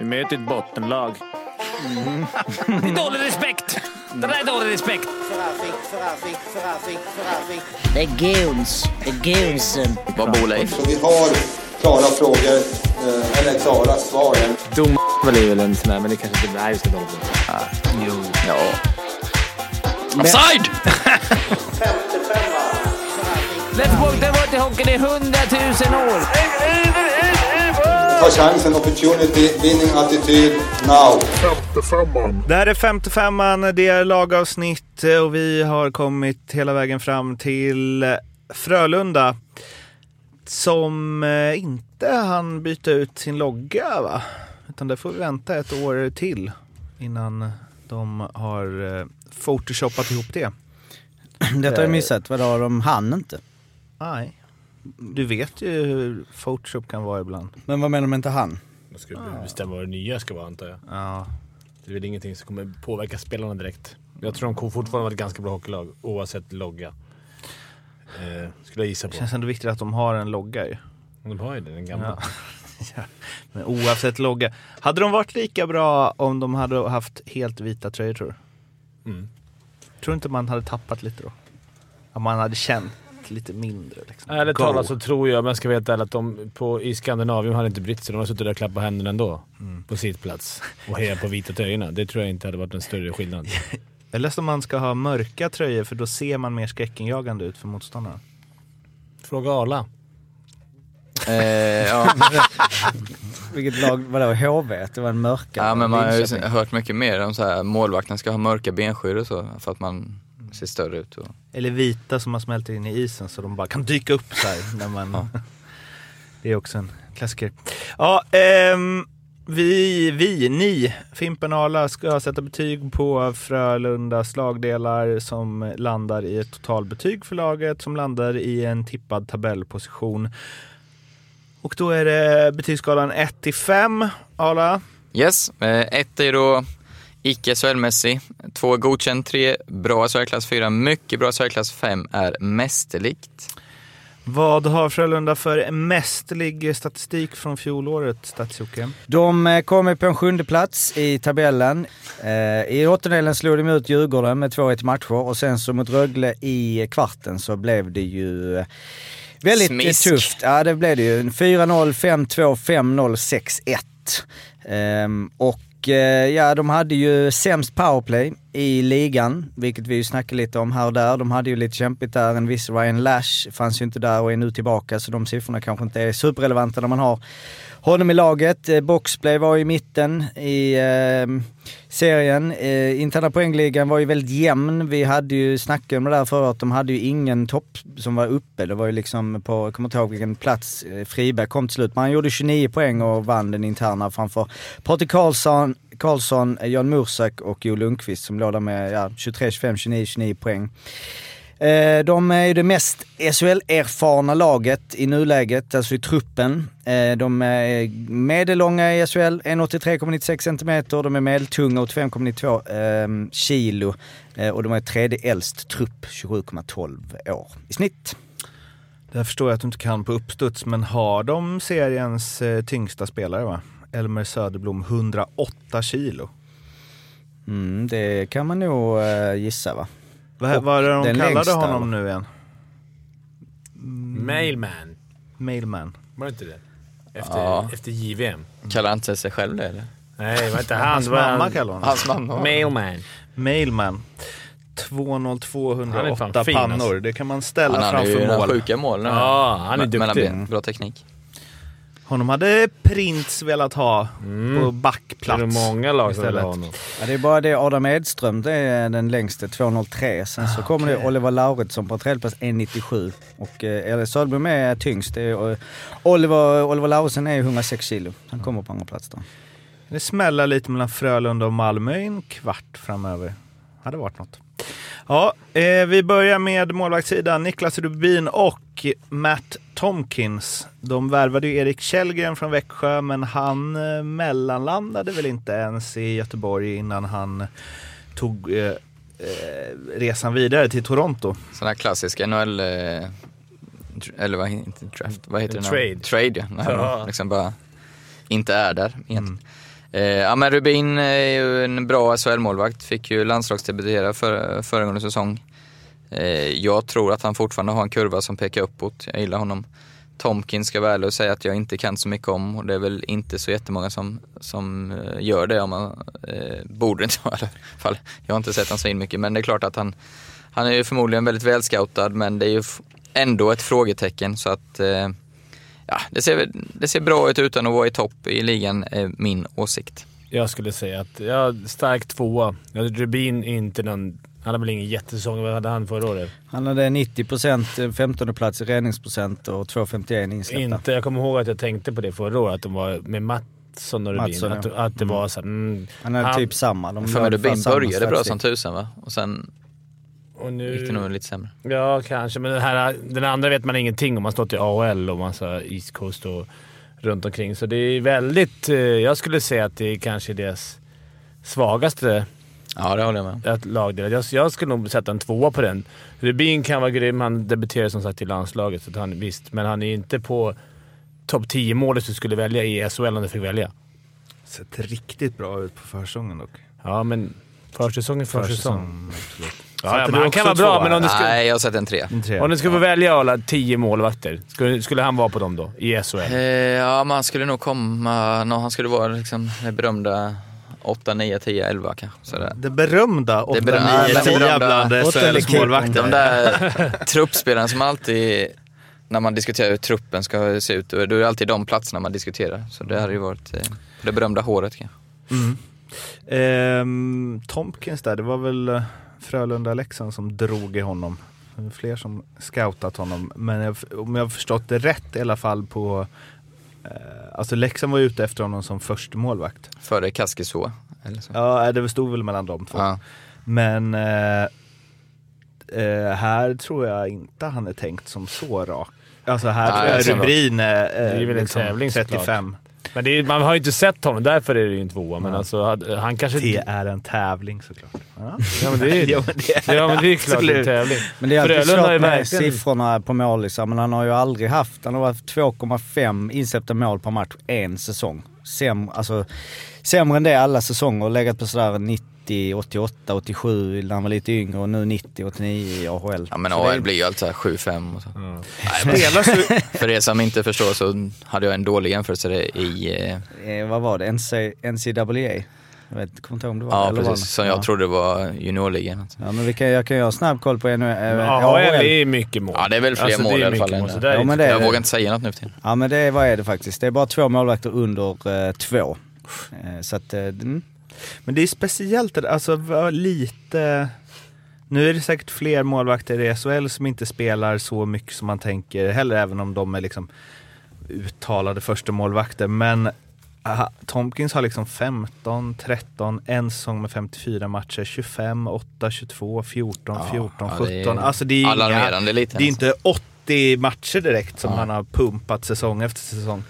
Vi möter ett bottenlag. Det är dålig respekt! Det där är dålig respekt. Det är guns. Det är gunsen. Vad bor Leif? Så vi har klara frågor, eh, eller klara svar. Dom är väl en sån där, men det kanske inte är just det. Jo. Ja. Offside! Let's walk the water hockey i hundratusen år. Ta chansen, opportunity, winning attityd, now. Det här är 55an, det är lagavsnitt och vi har kommit hela vägen fram till Frölunda. Som eh, inte han byta ut sin logga va? Utan det får vi vänta ett år till innan de har eh, photoshopat ihop det. Detta har jag missat, vadå, de hann inte? Nej. Du vet ju hur photoshop kan vara ibland. Men vad menar du med inte han? Man ska bestämma vad det nya ska vara antar jag. Ja. Det är väl ingenting som kommer påverka spelarna direkt. Jag tror de kommer fortfarande vara ett ganska bra hockeylag oavsett logga. Eh, skulle jag gissa Det på. känns ändå viktigt att de har en logga ju. De har ju det, den gamla. Ja. Ja. Men oavsett logga. Hade de varit lika bra om de hade haft helt vita tröjor tror du? Mm. Tror du inte man hade tappat lite då? Om man hade känt lite mindre liksom. Ärligt Go. talat så tror jag, om jag ska ärlig, att de på, i Skandinavien hade inte brytt sig. De har suttit där och klappat händerna ändå. Mm. På sitt plats. Och hejat på vita tröjorna. Det tror jag inte hade varit en större skillnad. Eller som man ska ha mörka tröjor för då ser man mer skräckinjagande ut för motståndarna. Fråga Arla. Eh, ja. Vilket lag, vadå, HV? Det var en mörkare? ja, men man har ju hört mycket mer om så här, målvakten ska ha mörka benskydd och så för att man ser större ut. Och... Eller vita som man smälter in i isen så de bara kan dyka upp så här när man... Det är också en klassiker. Ja, ehm, vi, vi, ni, Fimpen och Arla ska sätta betyg på Frölundas lagdelar som landar i ett totalbetyg för laget som landar i en tippad tabellposition. Och då är det betygsskalan 1 till 5. Arla? Yes, eh, ett är då icke SHL-mässig, två godkänd, tre bra SHL-klass, fyra mycket bra SHL-klass, fem är mästerligt. Vad har Frölunda för mästerlig statistik från fjolåret, Stats-Jocke? De eh, kommer på en sjunde plats i tabellen. Eh, I åttondelen slog de ut Djurgården med 2-1 matcher och sen så mot Rögle i kvarten så blev det ju eh, väldigt Smisk. tufft. Ja det blev det ju. 4-0, 5-2, 5-0, 6-1. Ehm, och Eh, ja, de hade ju sämst powerplay i ligan, vilket vi ju snackade lite om här och där. De hade ju lite kämpigt där. En viss Ryan Lash fanns ju inte där och är nu tillbaka, så de siffrorna kanske inte är superrelevanta när man har honom i laget. Eh, boxplay var i mitten i eh, serien. Eh, interna poängligan var ju väldigt jämn. Vi hade ju snackat om det där förut, de hade ju ingen topp som var uppe. Det var ju liksom på, jag kommer inte ihåg vilken plats eh, Friberg kom till slut. Men han gjorde 29 poäng och vann den interna framför Patrik Karlsson, Karlsson, Jan Mursak och Jo Lundqvist som låg där med ja, 23, 25, 29, 29 poäng. Eh, de är ju det mest SHL-erfarna laget i nuläget, alltså i truppen. Eh, de är medellånga i SHL, 1,83,96 cm. De är medeltunga, 85,92 ehm, kilo. Eh, och de är tredje äldst trupp, 27,12 år i snitt. Det här förstår jag att du inte kan på uppstuds, men har de seriens tyngsta spelare va? Elmer Söderblom, 108 kilo. Mm, det kan man nog eh, gissa va? Vad är det de den kallade längsta, honom nu igen? Mailman. Mailman. Var det inte det? Efter, Ja. efter JVM. Kallar han inte sig själv det eller? Nej, det var inte han. Hans var mamma han- kallar honom. Hans mamma. Mailman. Mailman. Han är 20208 fan fin, pannor. alltså. Det kan man Han ställa hade ju framför några mål. sjuka mål. nu. Ja, han är duktig. Bra teknik. Honom hade Prince velat ha på Mm. Det backplats. är många lag som vill istället. ha honom. Ja, det är bara det Adam Edström, det är den längste, 2,03. Sen så kommer det Oliver Lauritsson på tredje plats, 1,97. Och eh, Söderblom är tyngst. Det är, eh, Oliver, Oliver Lauritsson är 106 kilo. Han kommer på andra plats då. Det smäller lite mellan Frölunda och Malmö i en kvart framöver. Hade varit något. Ja, eh, vi börjar med målvaktssidan. Niklas Rubin och Matt Tomkins. De värvade ju Erik Källgren från Växjö, men han eh, mellanlandade väl inte ens i Göteborg innan han tog eh, eh, resan vidare till Toronto. Sån här klassisk NHL, eh, eller vad inte draft, vad heter En det? trade. Trade ja. När Ja. liksom bara inte är där egentligen. Eh, ja, men Rubin är ju en bra SHL-målvakt. Fick ju landslagsdebutera för, föregående säsong. Eh, jag tror att han fortfarande har en kurva som pekar uppåt. Jag gillar honom. Tomkin ska vara ärlig och säga att jag inte kan så mycket om och det är väl inte så jättemånga som, som eh, gör det. Om man, eh, borde inte vara i alla fall. Jag har inte sett honom så in mycket men det är klart att han, han är ju förmodligen väldigt välscoutad men det är ju ändå ett frågetecken så att eh, ja, det, ser, det ser bra ut utan att vara i topp i ligan är min åsikt. Jag skulle säga att jag stark tvåa. Ja, Rubin är inte någon... Han har väl ingen jättesäsong. Vad hade han förra året? Han hade 90 procent, 15 plats i räddningsprocent och 2,51 insläppta. Inte, jag kommer ihåg att jag tänkte på det förra året, att de var med Mattsson och Rubin. Mattsson, att, ja. att det var så här, mm, Han hade han- typ samma. De För Rubin började bra som tusan va? Och sen och nu, gick det nog lite sämre. Ja, kanske. Men den, här, den andra vet man ingenting om. Han har stått i AHL och massa East Coast och runt omkring. Så det är väldigt... eh, Jag skulle säga att det är kanske deras svagaste Ja, det håller jag med ett lagdel. Jag, jag skulle nog sätta en tvåa på den. Rubin kan vara grym. Han debuterade som sagt i landslaget, så att han, visst. Men han är inte på topp 10-målet du skulle välja i SHL om du fick välja. Sett riktigt bra ut på försäsongen dock. Ja, men försäsong är försäsong. Ja, men han kan vara bra, men om du skulle, Nej, jag har sett en tre. En tre. om du skulle få välja alla tio målvakter, skulle, skulle han vara på dem då? I SHL? Eh, ja, man skulle nog komma... No, han skulle vara liksom det berömda 8, 9, 10, 11 kanske. Sådär. Det berömda 8 Det 9 berömda- 10 det berömda- bland SHLs målvakter. De där truppspelarna som alltid, när man diskuterar hur truppen ska se ut, då är det alltid de platserna man diskuterar. Så det hade ju varit eh, det berömda håret kanske. Mm. Ehm, Tompkins där, det var väl Frölunda-Leksand som drog i honom. Det är Fler som scoutat honom. Men jag, om jag har förstått det rätt i alla fall på... Eh, alltså Leksand var ute efter honom som första målvakt. Före Kaskiså. Eller så. Ja, det stod väl mellan de två. Ja. Men eh, eh, här tror jag inte han är tänkt som så rak. Alltså här Nej, tror jag Rubrin är, Det är eh, väl en liksom tävling såklart. 35. Men det är, man har ju inte sett honom, därför är det ju en tvåa. Men Ja. alltså, han kanske... Det är en tävling såklart. Ja, Ja, men det är, det är ja, men det är klart det är en tävling. Men det är alltid ju svårt med verkligen- siffrorna på målisar, men han har ju aldrig haft, han har haft 2,5 insläppta mål per match en säsong. Sämre, alltså, sämre än det alla säsonger och legat på sådär 90, 88, 87 när han var lite yngre och nu 90, 89 i AHL. ja men är- AL blir ju alltid så här 7-5 och så. Spelar så, För er som inte förstår så hade jag en dålig jämförelse i, eh, Eh, vad var det? NC, NCAA? Jag vet, kommer inte ihåg om det var ja eller precis, som jag ja. trodde var juniorligan. Ja men vi kan, jag kan göra snabb koll på en, eh, Ja, AHL är mycket mål. Ja, det är väl fler Alltså, mål i alla fall mål, Ja, men det Jag det. vågar inte säga något nu för tiden. Ja men det, vad är det faktiskt? Det är bara två målvakter under eh, två. Eh, så att, mm. Men det är speciellt, alltså lite... Nu är det säkert fler målvakter i SHL som inte spelar så mycket som man tänker heller, även om de är liksom uttalade första målvakter. Men aha, Tompkins har liksom 15, 13, en säsong med 54 matcher, 25, 8, 22, 14, 14, ja, det är 17. Alltså det är, inga, lite, det är alltså. inte 80 matcher direkt som Ja. han har pumpat säsong efter säsong.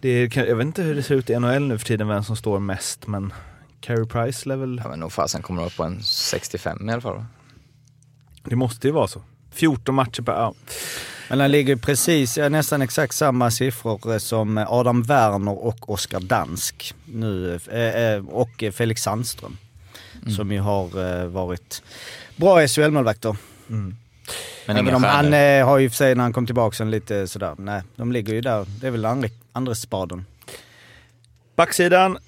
Det är, jag vet inte hur det ser ut i NHL nu för tiden, vem som står mest, men Carey Price lär väl... Ja, men nog fasen kommer upp på en 65 i alla fall. Det måste ju vara så. 14 matcher per... Ja. Men han ligger precis, ja, nästan exakt samma siffror eh, som Adam Werner och Oskar Dansk nu. eh, eh, Och Felix Sandström. Mm. Som ju har eh, varit bra SHL-målvakter. Mm. Men Även om han eh, har ju för sig när han kom tillbaka sen lite sådär, nej de ligger ju där. Det är väl andra, andra spaden. Backsidan.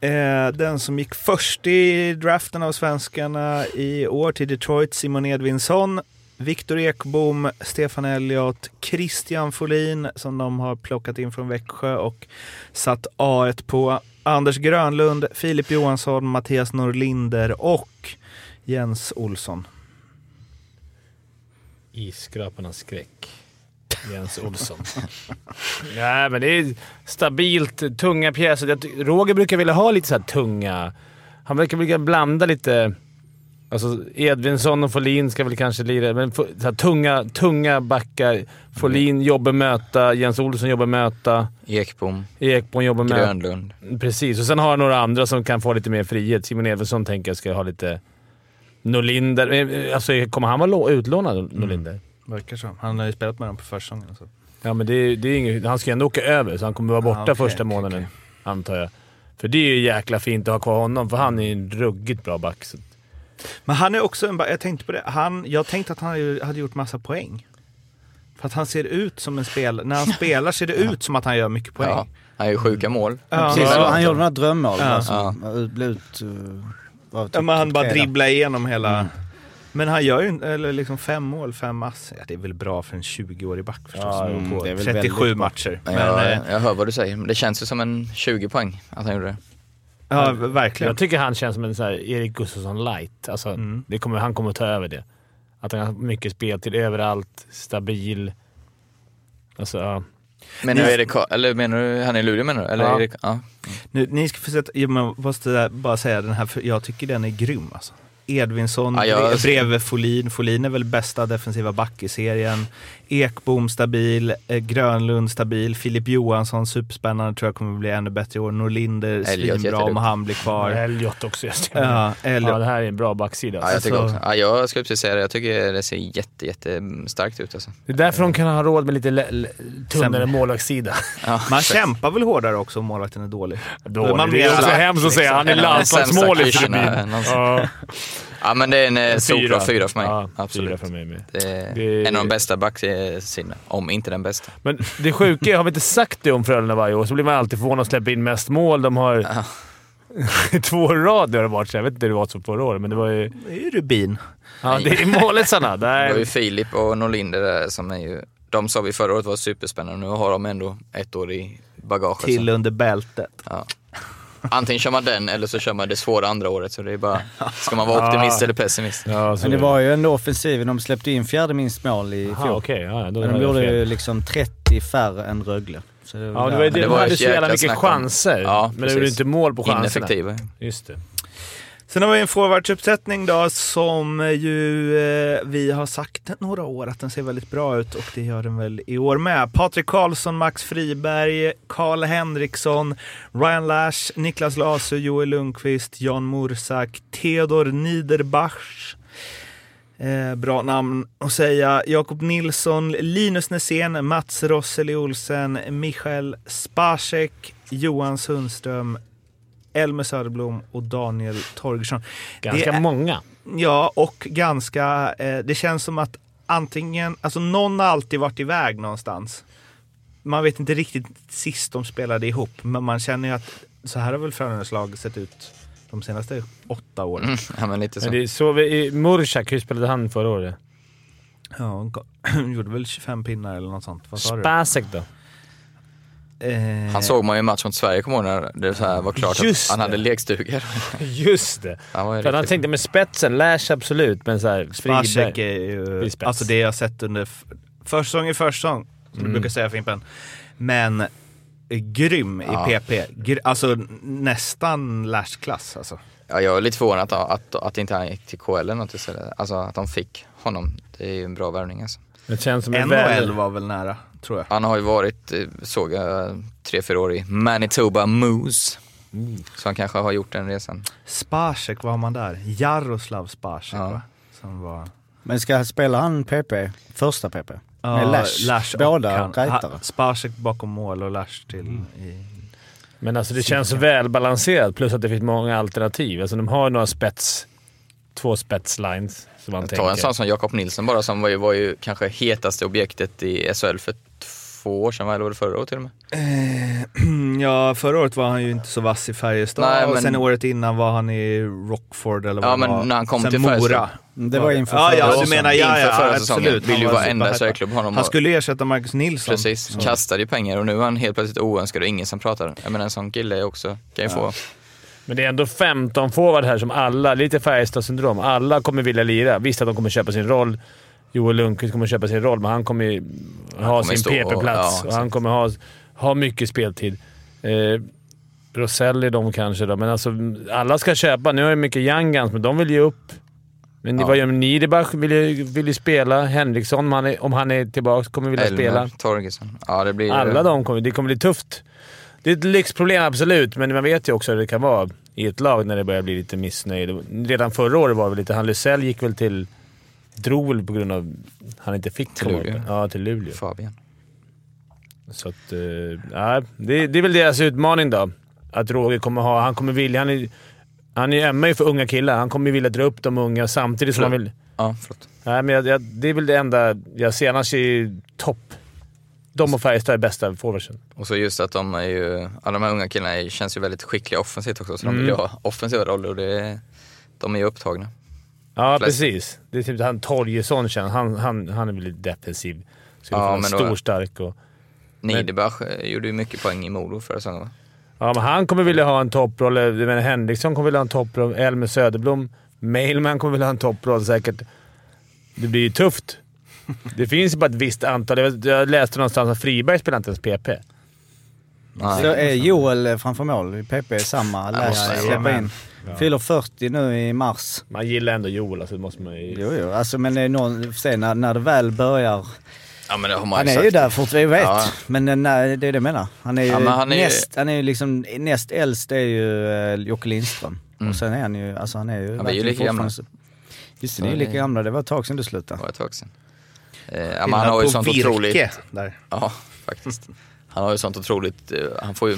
Eh, den som gick först i draften av svenskarna i år till Detroit, Simon Edvinsson. Viktor Ekbom, Stefan Elliot, Christian Folin som de har plockat in från Växjö och satt A1 på. Anders Grönlund, Filip Johansson, Mattias Norlinder och Jens Olsson. Isskraparnas skräck. Jens Olsson. Nej, men det är stabilt. Tunga pjäser. Roger brukar vilja ha lite så tunga... Han brukar vilja blanda lite... Alltså Edvinsson och Folin ska väl kanske lira, men så här, tunga, tunga backar. Folin jobbar möta, Jens Olsson jobbar möta, Ekbom, Ekbom jobbar möta. Grönlund. Precis, och sen har jag några andra som kan få lite mer frihet. Simon Edvinsson tänker jag ska ha lite... Norlinder. Eh, Alltså, kommer han vara lå- utlånad, Norlinder? Verkar så. Han har ju spelat med dem på försäsongen. Så. Ja, men det, är- det är inget, han ska ju ändå åka över, så han kommer vara borta Ah, okej, första månaden, okej. antar jag. För det är ju jäkla fint att ha kvar honom, för han är ju en ruggigt bra back. Så. Men han är också en, ba- jag tänkte på det, han, jag tänkte att han hade- gjort massa poäng. För att han ser ut som en spel, när han spelar ser det ut som att han gör mycket poäng. Ja, han gör ju sjuka mål. Ja. Precis, Ja. han gjorde några drömmål. Ja. Alltså, ut, blev ut, typ Ja, men han bara dribblar igenom hela... Mm. Men han gör ju eller liksom fem mål, fem ass. Ja, det är väl bra för en 20-årig back förstås. Ja, som mm, på det är väl 37 väldigt bra. matcher. Men jag, eh, jag hör vad du säger, men det känns ju som en 20 poäng att han gjorde det. ja, verkligen. Jag tycker han känns som en så här Erik Gustafsson light. Alltså, Mm. det kommer, han kommer ta över det. Att han har mycket spel till överallt, stabil. Alltså, ja. Menar du Ni- Erik, eller menar du han i Luleå menar du? Eller Ja. Erik, ja. Nu, ni ska få sätta, jag måste bara säga den här, för jag tycker den är grym alltså. Edvinsson Ja, jag- bre- bredvid Folin. Folin är väl bästa defensiva back i serien. Ekbom stabil, eh, Grönlund stabil, Filip Johansson superspännande, tror jag kommer bli ännu bättre i år. Norlinder svinbra om han blir kvar. Elliot också. Ja, Ja, Elliot. det här är en bra backsida. Ja, jag tycker Alltså- också. Ja, jag skulle precis säga det. Jag tycker det ser jätte, jätte starkt ut alltså. Det är därför de kan ha råd med lite tunnare målvaktssida. Ja, Man kämpar väl hårdare också om målvakten är dålig. Dålig. Man det är blir också hemskt att säga. Han är En Ja, men det är en eh, solklar fyra för mig. Ja, Absolut. Fyra för mig med. Det är Det- en av de bästa backsidorna, om inte den bästa. Men det sjuka är, har vi inte sagt det om Frölunda varje år så blir man alltid förvånad att släppa in mest mål. De har Ja. två rad har det varit, så jag vet inte hur det var så förra året, men det var ju... Det är ju Rubin. Ja, det är målisarna. Det var ju. Filip och Norlinder där som är ju, de sa vi förra året var superspännande. Nu har de ändå ett år i bagaget. Till under bältet. ja. Antingen kör man den eller så kör man det svåra andra året. Så det är bara, ska man vara optimist eller pessimist? Ja, så Men det var ju ändå offensiven. De släppte in fjärde minst mål i Aha, fjol. okej. Ja, då Men de gjorde ju liksom 30 färre än Rögle. Så det Ja, det var ju det. det De var hade så jävla mycket chanser, Ja, men de gjorde inte mål på chanserna. Ineffektiva. Just det. Sen har vi en forwardsuppsättning då som ju eh, vi har sagt några år att den ser väldigt bra ut och det gör den väl i år med. Patrik Karlsson, Max Friberg, Karl Henriksson, Ryan Lash, Niklas Lasu, Joel Lundqvist, Jan Mursak, Theodor Niederbach. Eh, bra namn att säga. Jakob Nilsson, Linus Nässén, Mats Rosseli Olsen, Michael Spacek, Johan Sundström, Elmer Söderblom och Daniel Torgersson. Ganska är- många. Ja, och ganska... Eh, det känns som att antingen... Alltså någon har alltid varit iväg någonstans. Man vet inte riktigt sist de spelade ihop, men man känner ju att så här har väl Frölundas lag sett ut de senaste åtta åren. Mm, ja men lite så. Men det är så vi, i Mursak, hur spelade han förra året? Ja, han gjorde väl 25 pinnar eller något sånt. Vad sa du? Spacek då? Eh, Han såg man ju i match mot Sverige, kommer när det så här var klart Just att han det. hade lekstugor. Just det. Han var För han tänkte med spetsen, Lash absolut, men såhär Spacek är ju... i spets. Alltså det jag sett under... Försäsong är försäsong, som Mm. du brukar säga Fimpen. Men eh, grym Ja. i PP. Gr- alltså nästan Lash-klass alltså. Ja, jag är lite förvånad att, att, att inte han gick till KL eller något istället. Alltså att de fick honom. Det är ju en bra värvning alltså. Det känns som en NHL väl... var väl nära, tror jag. Han har ju varit, eh, såg jag, tre, fyra år i Manitoba Moose. Så han kanske har gjort den resan. Spacek, vad har man där? Jaroslav Spacek Ja. va? Som var... Men ska spela han PP? Första PP? Ja, Med Lash? och Båda rightare? Spacek bakom mål och Lash till... I, Men alltså det känns välbalanserat, plus att det finns många alternativ. Alltså de har några spets... Två spetslines, som man Ta en sån som Jakob Nilsson bara som var ju, var ju kanske hetaste objektet i SHL för två år sedan, eller var det förra året till och med? ja, förra året var han ju inte så vass i Färjestad Nej, och men- sen året innan var han i Rockford eller vad Ja, det men var. när han kom sen till Mora. Färjestad. Det var inför Ja, förra ja, du säsongen. menar ja, Inför ja, förra säsongen absolut. vill ju Han var varenda superhypad. SHL-klubb honom. Han skulle ersätta Marcus Nilsson. Precis, kastade ju pengar och nu är han helt plötsligt oönskad och ingen som pratar. Jag menar en sån kille är också, kan ju få... Men det är ändå 15 forward här som alla, lite Färjestad-syndrom, alla kommer vilja lira. Visst att de kommer köpa sin roll. Joel Lundqvist kommer köpa sin roll, men han kommer ju ha kommer sin PP-plats ja, och han kommer ha, ha mycket speltid. Eh, Roselli de kanske då, men alltså alla ska köpa. Nu har ju mycket Young Guns, men de vill ju upp. Men Ja. vad gör Niederbach? Vill ju, vill ju spela. Henriksson, om han är, om han är tillbaka, kommer vilja spela. Elmer Torgesson. Ja, det blir... Alla de kommer. Det kommer bli tufft. Det är ett lyxproblem, absolut, men man vet ju också hur det kan vara i ett lag när det börjar bli lite missnöjd. Redan förra året var det lite... Han Lysell gick väl till... Drog väl på grund av han inte fick Till Luleå. upp. Ja, till Luleå. Fabian. Så att... Ja, det, det är väl deras utmaning då. att Roger kommer ha... Han kommer vilja... Han är, han är ömmar ju för unga killar. Han kommer vilja dra upp de unga samtidigt som han vill... Ja, förlåt. Nej, men jag, jag, det är väl det enda jag ser. Annars är ju topp. De och Färjestad är bästa forwardsen. Och så just att de är ju, alla de här unga killarna känns ju väldigt skickliga offensivt också, så de Mm. vill ju ha offensiva roller och det, de är ju upptagna. Ja, Flest. precis. Det är typ han Torjesson känns. Han, han, han är väl lite defensiv. Skulle Ja, men då- stor, stark och... Niederbach eh, gjorde ju mycket poäng i Modo förra säsongen va? Ja, men han kommer vilja ha en topproll. Jag menar, Henriksson kommer vilja ha en topproll. Elmer Söderblom. Mailman kommer vilja ha en topproll säkert. Det blir ju tufft. Det finns ju bara ett visst antal. Jag, läste någonstans att Friberg spelar inte ens PP. Nej. Så är Joel framför mål. PP är samma. Jag släppa in. Fyller 40 nu i mars. Man gillar ändå Joel, alltså det måste man ju... Jo, jo. Alltså, men det är någon, sen när, när det väl börjar. Ja men det har man Han ju är sagt. ju där fort vi vet. Ja. Men eh, nej, det är det jag menar. Han är ju Ja, han är ju- näst, han är ju liksom, näst äldst är ju uh, Jocke Lindström. Mm. Och sen är han ju, alltså han är ju... vi är ju lika gamla. fortfarande så- Just det, ni är ju det- lika gamla. Det var ett tag sedan du Det slutade. var ett tag sedan. Eh, han har ju sånt virke otroligt... där. Ja, faktiskt. Han har ju sånt otroligt... eh, Han får ju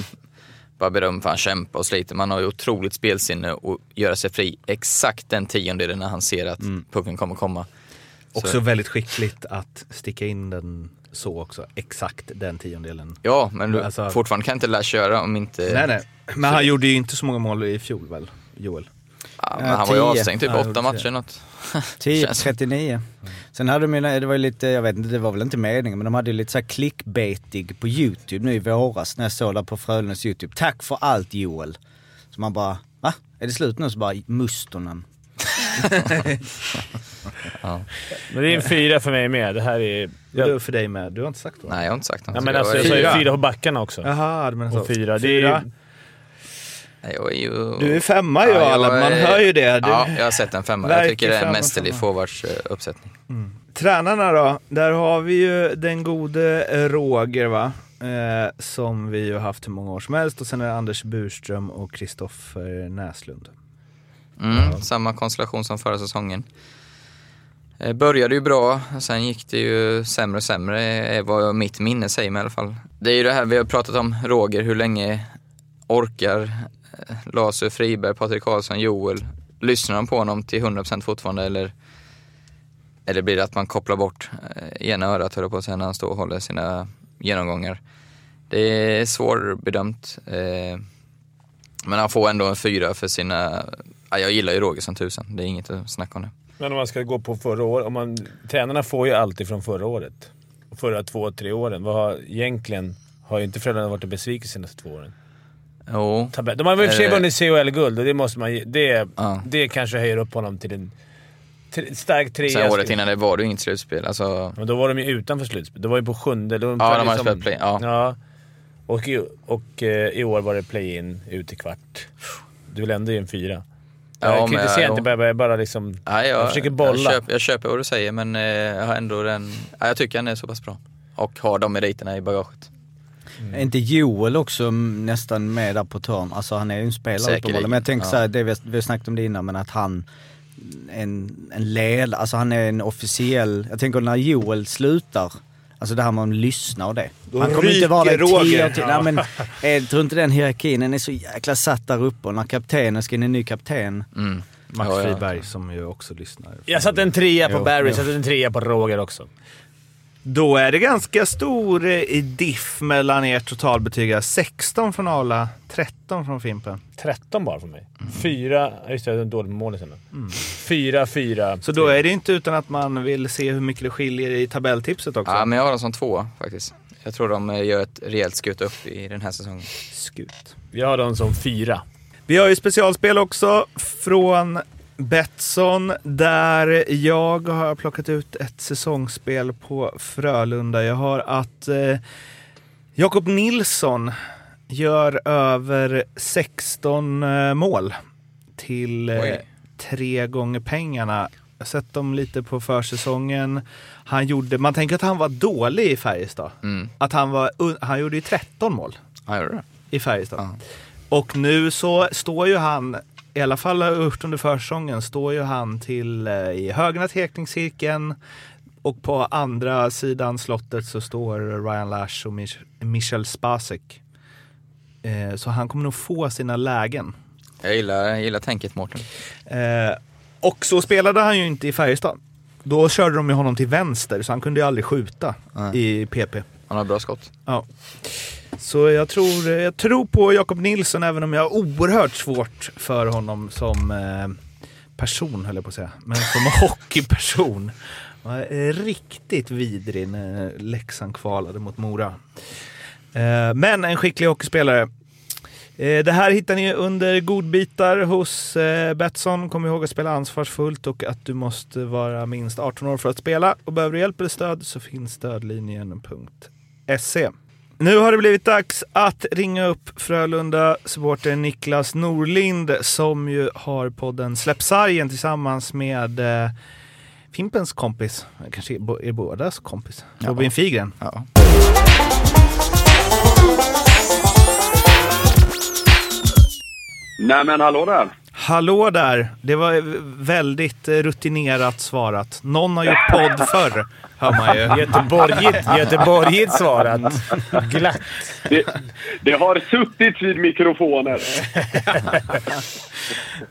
bara beröm för att han kämpar och sliter. Man har ju otroligt spelsinne och göra sig fri exakt den tiondelen när han ser att pucken kommer komma. Också väldigt skickligt att sticka in den så också. Exakt den tiondelen. Ja, men du, Alltså- fortfarande kan inte lära köra om inte... Nej, nej. Men han gjorde ju inte så många mål i fjol väl, Joel? Ja, men Ja, han var ju avstängd typ Ja, åtta matcher något. 10 Känns- 39. Sen hade de ju, det var ju lite, jag vet inte, det var väl inte meningen, men de hade ju lite så här clickbaitig på YouTube nu i våras när jag såg där på Frölundas YouTube. Tack för allt Joel. Så man bara, va? Är det slut nu? Så bara, Mustonen. Men det är en fyra för mig med. Det här är... Ja. Jag, För dig med. Du har inte sagt vad? Nej, jag har inte sagt något. ja, men jag, alltså, jag är, sa ju Fyra. fyra på backarna också. Jaha, du menar så. Och fyra. Det är jag är ju... Du är femma ju Ja, jag alla, man hör ju det. Du... Ja, jag har sett en femma. Jag tycker det är en mästerlig forwards uppsättning. Tränarna då? Där har vi ju den gode Roger va? Eh, som vi ju haft hur många år som helst och sen är det Anders Burström och Kristoffer Näslund. Mm, Samma konstellation som förra säsongen. Eh, Började ju bra, sen gick det ju sämre och sämre, är vad mitt minne säger mig i alla fall. Det är ju det här vi har pratat om, Roger, hur länge orkar Eh, Laser, Lasu, Friberg, Patrik Karlsson, Joel? Lyssnar de på honom till 100% fortfarande eller, eller blir det att man kopplar bort eh, ena örat, höll jag på att säga, när han står och håller sina genomgångar? Det är svårbedömt. Eh, men han får ändå en fyra för sina... Ja, jag gillar ju Roger som tusan, det är inget att snacka om det. Men om man ska gå på förra året. Om man, tränarna får ju alltid från förra året. Förra två, tre åren. Vad har, egentligen har ju inte föräldrarna varit en besvikelse de senaste två åren. Jo, Tabell. De har väl i och för sig Eh. vunnit CHL-guld och det måste man det, Ja. det kanske höjer upp honom till en stark trea. sen året innan det var det ju inget slutspel. Alltså, Men då var de ju utanför slutspel. Det var ju på sjunde. De Ja, de hade liksom- spelat play, ja. ja. Och, i, och eh, i år var det play-in ut i kvart. Du ändå ge en fyra. Ja, jag kritiserar inte, bara, bara, bara liksom... ja, jag, Jag försöker bolla. Jag köper, jag köper vad du säger men eh, jag har ändå den... Ja, jag tycker han är så pass bra. Och har de meriterna i bagaget. Är inte Joel också mm, nästan med där på törn? Alltså han är ju en spelare uppenbarligen. Men jag tänker ja. så här, det vi, har- vi har snackat om det innan, men att han en, en ledare, alltså han är en officiell, jag tänker när Joel slutar, alltså det här med att lyssna och det. Då han kommer inte vara där tio år till. Nej, men, eh, jag tror inte den hierarkin, den är så jäkla satt där uppe och när kaptenen ska in en ny kapten. Mm. Max Ja, ja. Friberg som ju också lyssnar. Jag satte en trea på Jo, Barry, jo. jag satte en trea på Roger också. Då är det ganska stor eh, diff mellan ert totalbetyg. 16 från Arla, 13 från Fimpen. 13 bara för mig. Fyra... Just det, jag hade en dålig mål sen. Fyra, fyra. Så då är det inte utan att man vill se hur mycket det skiljer i tabelltipset också. Ja, men jag har dem som två faktiskt. Jag tror de eh, gör ett rejält skut upp i den här säsongen. Skut. Jag har dem som fyra. Vi har ju specialspel också från Betsson där jag har plockat ut ett säsongsspel på Frölunda. Jag har att eh, Jakob Nilsson gör över 16 eh, mål till eh, tre gånger pengarna. Jag har sett dem lite på försäsongen. Han gjorde, man tänker att han var dålig i Färjestad. Mm. Att han, var, han gjorde ju 13 mål i Färjestad. Ja. Och nu så står ju han, i alla fall har jag gjort under försäsongen, står ju han till eh, i högerna teckningscirkeln och på andra sidan slottet så står Ryan Lash och Mich- Michel Spacek. Eh, så han kommer nog få sina lägen. Jag gillar, jag gillar tänket Mårten. Eh, och så spelade han ju inte i Färjestad. Då körde de ju honom till vänster, så han kunde ju aldrig skjuta Nej. i PP. Han har bra skott. Ja. Så jag tror, jag tror på Jakob Nilsson, även om jag har oerhört svårt för honom som eh, person, höll jag på att säga. Men som hockeyperson. Han är riktigt vidrig när Leksand kvalade mot Mora. Eh, men en skicklig hockeyspelare. Eh, Det här hittar ni under godbitar hos eh, Betsson. Kom ihåg att spela ansvarsfullt och att du måste vara minst 18 år för att spela. Och behöver du hjälp eller stöd så finns stödlinjen.se. Nu har det blivit dags att ringa upp Frölunda-supporten Niklas Norlind som ju har podden Släpp sargen tillsammans med eh, Fimpens kompis, kanske är bo- är bådas kompis, Robin Figren. Ja. Nej men hallå där. Hallå där! Det var väldigt rutinerat svarat. Någon har gjort podd förr, hör man ju. Göteborgigt, Göteborgigt svarat. Glatt. Det, det har suttit vid mikrofoner.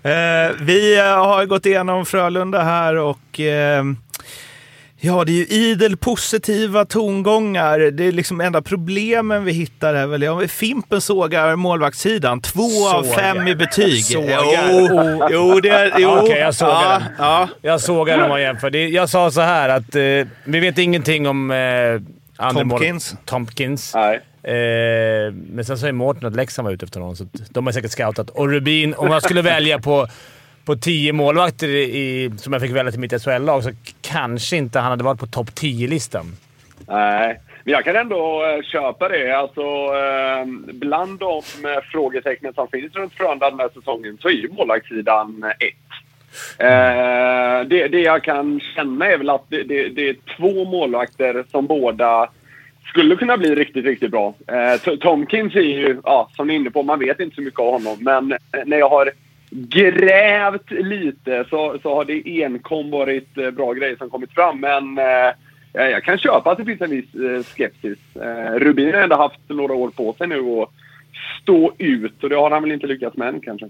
Eh, vi har gått igenom Frölunda här och eh, ja, det är ju idel positiva tongångar. Det är liksom enda problemen vi hittar är väl, ja, Fimpen sågar målvaktssidan. Två av Sågar. fem i betyg. Sågar. Jo, jo, det är... Jo. Okej, jag sågar ja, den. Ja. Jag såg när man jämför. Jag sa så här att eh, vi vet ingenting om... Eh, andra mål- Tompkins. Tompkins. Nej. Eh, men sen säger Mårten att Leksand var ute efter honom, så de har säkert scoutat. Och Rubin, om jag skulle välja på, på tio målvakter i, som jag fick välja till mitt SHL-lag så kanske inte han hade varit på topp 10-listan. Nej. Men jag kan ändå eh, köpa det. Alltså, eh, bland de eh, frågetecknen som finns runt Frölunda den här säsongen så är ju målvaktssidan eh, ett. Eh, det, det jag kan känna är väl att det, det, det är två målvakter som båda skulle kunna bli riktigt, riktigt bra. Eh, Tomkins är ju, ja, som ni är inne på, man vet inte så mycket om honom. Men när jag har grävt lite så, så har det enkom varit eh, bra grejer som kommit fram. Men eh, jag kan köpa att det finns en viss eh, skepsis. Eh, Rubin har ändå haft några år på sig nu att stå ut och det har han väl inte lyckats med än kanske.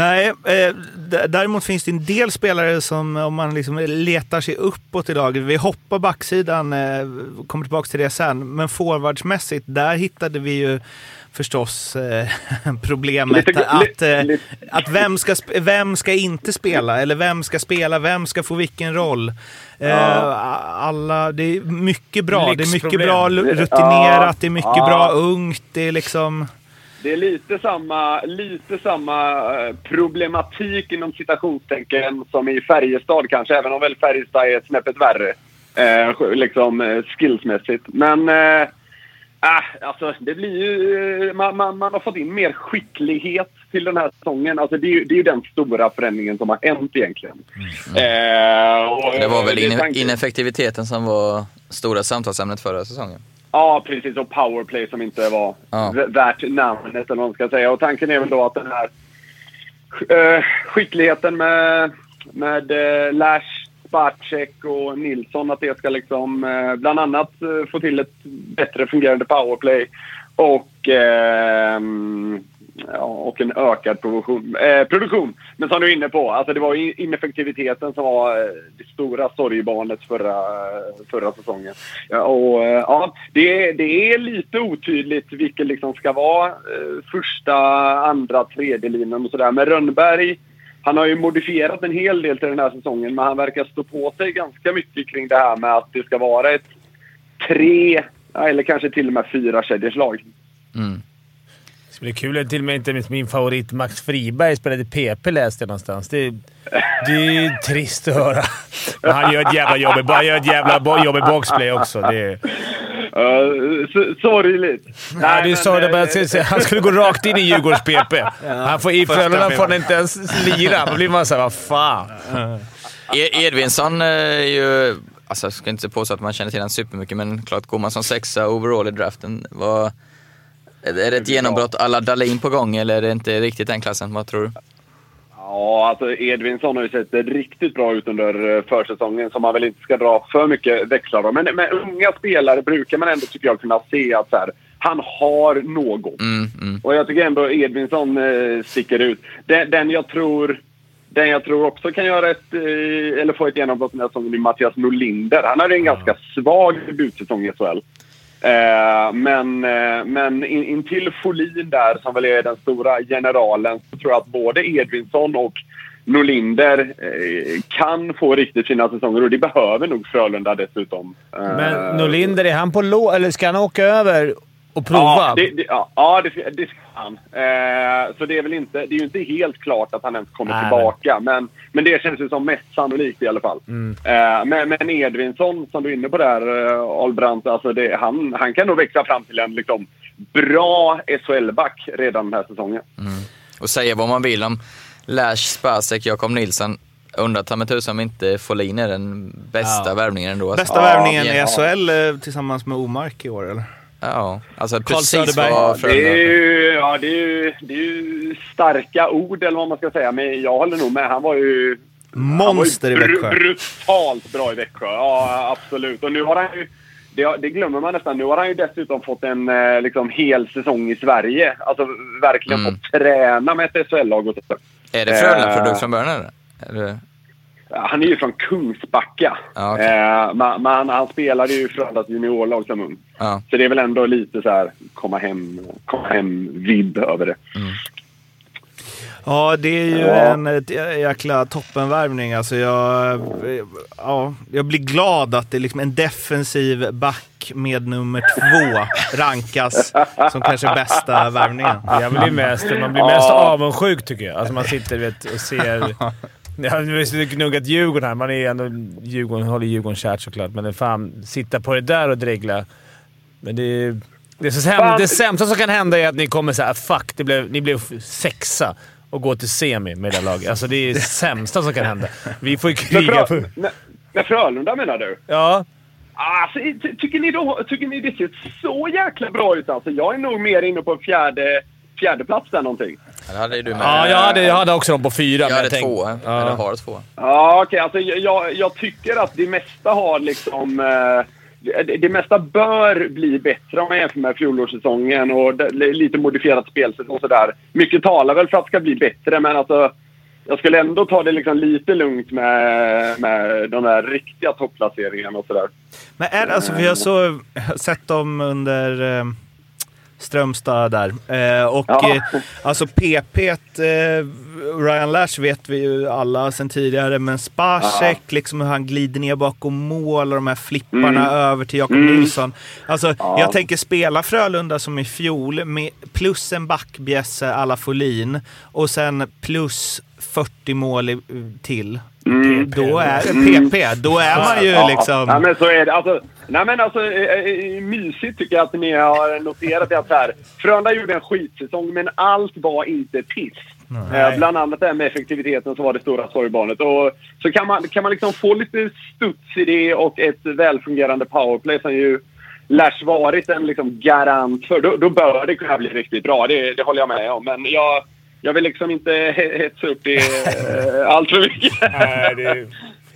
Nej, eh, däremot finns det en del spelare som, om man liksom letar sig uppåt i laget, vi hoppar backsidan, eh, kommer tillbaka till det sen, men forwardsmässigt, där hittade vi ju förstås eh, problemet Lite- att, eh, lite- att vem, ska, vem ska inte spela, eller vem ska spela, vem ska få vilken roll. Eh, alla, det är mycket bra, det är mycket bra rutinerat, Ja. det är mycket Ja. bra ungt, det är liksom... Det är lite samma, lite samma eh, problematik inom citationstecken som i Färjestad kanske, även om väl Färjestad är snäppet värre. Eh, liksom eh, skillsmässigt. Men eh, äh, alltså, det blir ju... eh, Man, man, man har fått in mer skicklighet till den här säsongen. Alltså, det, är ju, det är ju den stora förändringen som har hänt egentligen. Eh, och- Det var väl ineffektiviteten som var stora samtalsämnet förra säsongen. Ja, precis. Och powerplay som inte var Ja. värt namnet, eller vad man ska säga. Och tanken är väl då att den här eh, skickligheten med, med uh, Lash, Spacek och Nilsson, att det ska liksom eh, bland annat eh, få till ett bättre fungerande powerplay och, ehm, ja, och en ökad produktion, eh, produktion. Men som du är inne på, alltså det var ineffektiviteten som var eh, det stora sorgebarnet förra, förra säsongen. Ja, och, eh, ja, det, är- det är lite otydligt vilken liksom ska vara eh, första, andra, tredje linjen och sådär. Men Rönnberg, han har ju modifierat en hel del till den här säsongen, men han verkar stå på sig ganska mycket kring det här med att det ska vara ett tre, eller kanske till och med fyra kedjeslag. Mm. Det blir kul att till och med inte min favorit Max Friberg spelade PP läste jag någonstans. Det, det är trist att höra. Men han gör ett jävla jobb. Han gör ett jävla jobb i boxplay också. Det är, Uh, sorgligt. nej, du men, sa det eh, bara, att se- han skulle gå rakt in i Djurgårds PP. Han får, I Frölunda får han inte ens lira. Då blir man såhär, vad fan. E- Edvinsson är ju, alltså jag ska inte påstå att man känner till honom supermycket, men klart går man som sexa overall i draften. Vad, är det ett genombrott alla Dahlin på gång eller är det inte riktigt den klassen? Vad tror du? Ja, alltså Edvinsson har ju sett riktigt bra ut under eh, försäsongen som man väl inte ska dra för mycket växlar av. Men med unga spelare brukar man ändå, tycker jag, kunna se att så här, han har något. Mm, mm. Och jag tycker ändå Edvinsson eh, sticker ut. Den, den jag tror... Den jag tror också kan göra ett, eh, eller få ett genombrott den här säsongen är Mattias Norlinder. Han hade en ganska svag debutsäsong i SHL. Eh, men eh, men in, in till Folin där, som väl är den stora generalen, så tror jag att både Edvinsson och Norlinder eh, kan få riktigt fina säsonger och det behöver nog Frölunda dessutom. Eh, Men Norlinder, är han på lå eller ska han åka över och prova? Ja, det, det, ja, ja det, ska, det ska han. Eh, så det är väl inte, det är ju inte helt klart att han ens kommer Nej, tillbaka. Men, men det känns ju som mest sannolikt i alla fall. Mm. Eh, men, men Edvinsson, som du är inne på där, eh, Ahlbrandt, alltså det, han, han kan nog växa fram till en liksom, bra SHL-back redan den här säsongen. Och säga vad man vill om Lash, Spacek, Jakob Nilsson. Undrar ta mig tusan om inte Folin är den bästa Ja. värvningen ändå. alltså. Bästa Ja, värvningen i. SHL eh, tillsammans med Omark i år, eller? Ja, alltså Karl precis Söderberg. vad Det är, ju, ja, det, är ju, det är ju starka ord, eller vad man ska säga. Men jag håller nog med. Han var ju Monster i Han var ju Växjö. br- brutalt bra i Växjö. Ja, absolut. Och nu har han ju... Det, det glömmer man nästan. Nu har han ju dessutom fått en eh, liksom, hel säsong i Sverige. Alltså verkligen Mm. fått träna med ett SHL-lag. och så. Är det Frölunda-produkt Eh, från början eller? Ja, Han är ju från Kungsbacka. Ja, okej. eh, men men han, spelade ju i Frölundas juniorlag som ung. Ja. Så det är väl ändå lite så här komma hem, komma hem-vibb över det. Ja, det är ju Ja. en jäkla toppenvärvning. Alltså jag, ja, jag blir glad att det är liksom en defensiv back med nummer två rankas som kanske bästa värvningen. Jag blir mest, man blir mest avundsjuk tycker jag. Alltså man sitter vet, och ser... Ja, nu har vi gnuggat Djurgården här. Man är ändå Djurgården, håller Djurgården kärt såklart, men fan, sitta på det där och dregla. Men det. Det, säm, Fan. det sämsta som kan hända är att ni kommer säga “fuck, det blev, ni blev sexa” och går till semi med det laget. Alltså det är det sämsta som kan hända. Vi får ju kriga för... med, med Frölunda menar du? Ja. Alltså, ty- tycker, ni då, tycker ni det ser så jäkla bra ut alltså? Jag är nog mer inne på fjärde, fjärde plats där någonting. Ja, Det hade du med. Ja, jag hade, jag hade också dem på fyra. Jag men hade två. Ja. Eller har två. Ja, okej. Alltså, jag, jag tycker att det mesta har liksom... Eh, det, det mesta bör bli bättre om man jämför med fjolårssäsongen och det, lite modifierat spelsätt och sådär. Mycket talar väl för att det ska bli bättre, men alltså... Jag skulle ändå ta det liksom lite lugnt med, med de där riktiga topplaceringarna och sådär. Men är det, alltså, för jag så sett dem under eh, Strömstad där. Eh, och Ja. eh, alltså PP, eh, Ryan Lash vet vi ju alla sedan tidigare, men Spacek, liksom hur han glider ner bakom mål och de här flipparna Mm. över till Jakob Mm. Nilsson. Alltså, Ja. jag tänker spela Frölunda som i fjol, med plus en backbjässe alla Folin och sen plus 40 mål i, till. Mm. Då är PP, då är man ju Ja, liksom... Ja, men så är det. Alltså, nej, men alltså, eh, eh, mysigt tycker jag att ni har noterat det. att så här, Frölunda gjorde en skitsäsong, men allt var inte piss. Eh, bland annat det här med effektiviteten som var det stora sorgbarnet. Och så kan man, kan man liksom få lite studs i det och ett välfungerande powerplay som ju Lash varit en liksom garant för. Då, då bör det kunna bli riktigt bra. Det, det håller jag med om. Men jag, jag vill liksom inte he- hetsa upp det eh, allt för mycket. Nej, det är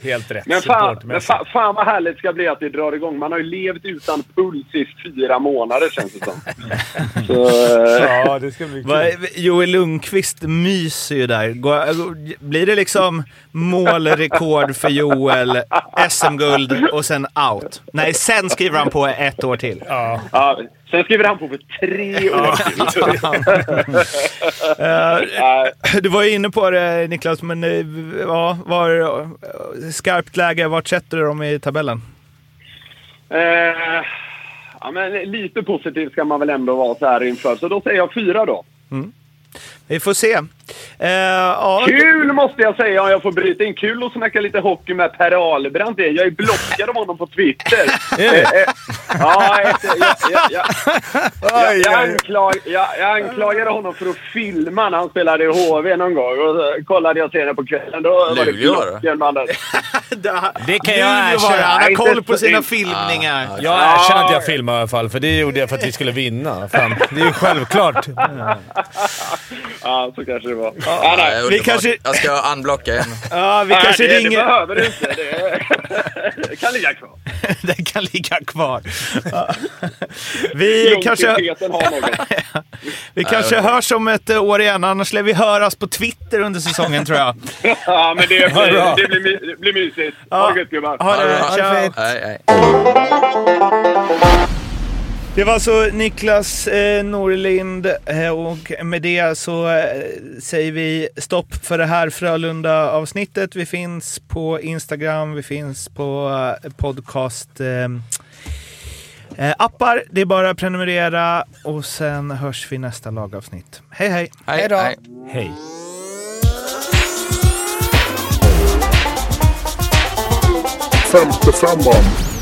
helt rätt. Men fan, men fan, fan vad härligt det ska bli att det drar igång. Man har ju levt utan puls i fyra månader känns det som. Så, eh, Ja, det ska bli kul. Joel Lundqvist myser ju där. Går- Blir det liksom målrekord för Joel, SM-guld och sen out? Nej, sen skriver han på ett år till. Ja. ja, sen skriver han på för tre år till. Eh, du var ju inne på det Niklas, men eh, ja, var, eh, skarpt läge. Vart sätter du dem i tabellen? Eh, ja, men lite positiv ska man väl ändå vara så här inför. Så då säger jag fyra då. Vi får se. Eh, ja, Kul måste jag säga om jag får bryta in. Kul att snacka lite hockey med Per Ahlbrandt. Jag är blockad av honom på Twitter. Eh, eh, ja, jag, jag, jag, jag, jag, anklag, jag, jag anklagade honom för att filma när han spelade i HV någon gång. Och så kollade jag senare på kvällen. Då var det blocken, mannen. Det kan jag erkänna. Han har koll på sina filmningar. Jag erkänner att jag filmade i alla fall, för det gjorde jag för att vi skulle vinna. Fan, det är ju självklart. Ja, så kanske det det vara. Ja, Nej, nej. underbart. kanske- Jag ska unblocka igen. Ja, vi Nej, kanske det, ringer... det behöver du inte. Det, det kan ligga kvar. Den kan ligga kvar. Ja. Vi kanske, Långsiktigheten har något. vi kanske hörs om ett år igen, annars lär vi höras på Twitter under säsongen tror jag. Ja, men det Ha det bra. blir, det blir, det blir mysigt. Ha det gött gubbar. Ha det, Ha det ciao. fint. Nej, nej. Det var alltså Niklas eh, Norlind eh, och med det så eh, säger vi stopp för det här Frölunda-avsnittet. Vi finns på Instagram, vi finns på eh, podcast eh, eh, appar. Det är bara att prenumerera och sen hörs vi nästa lagavsnitt. Hej hej! Hej, Hej då. hej. Hej. Femte femman.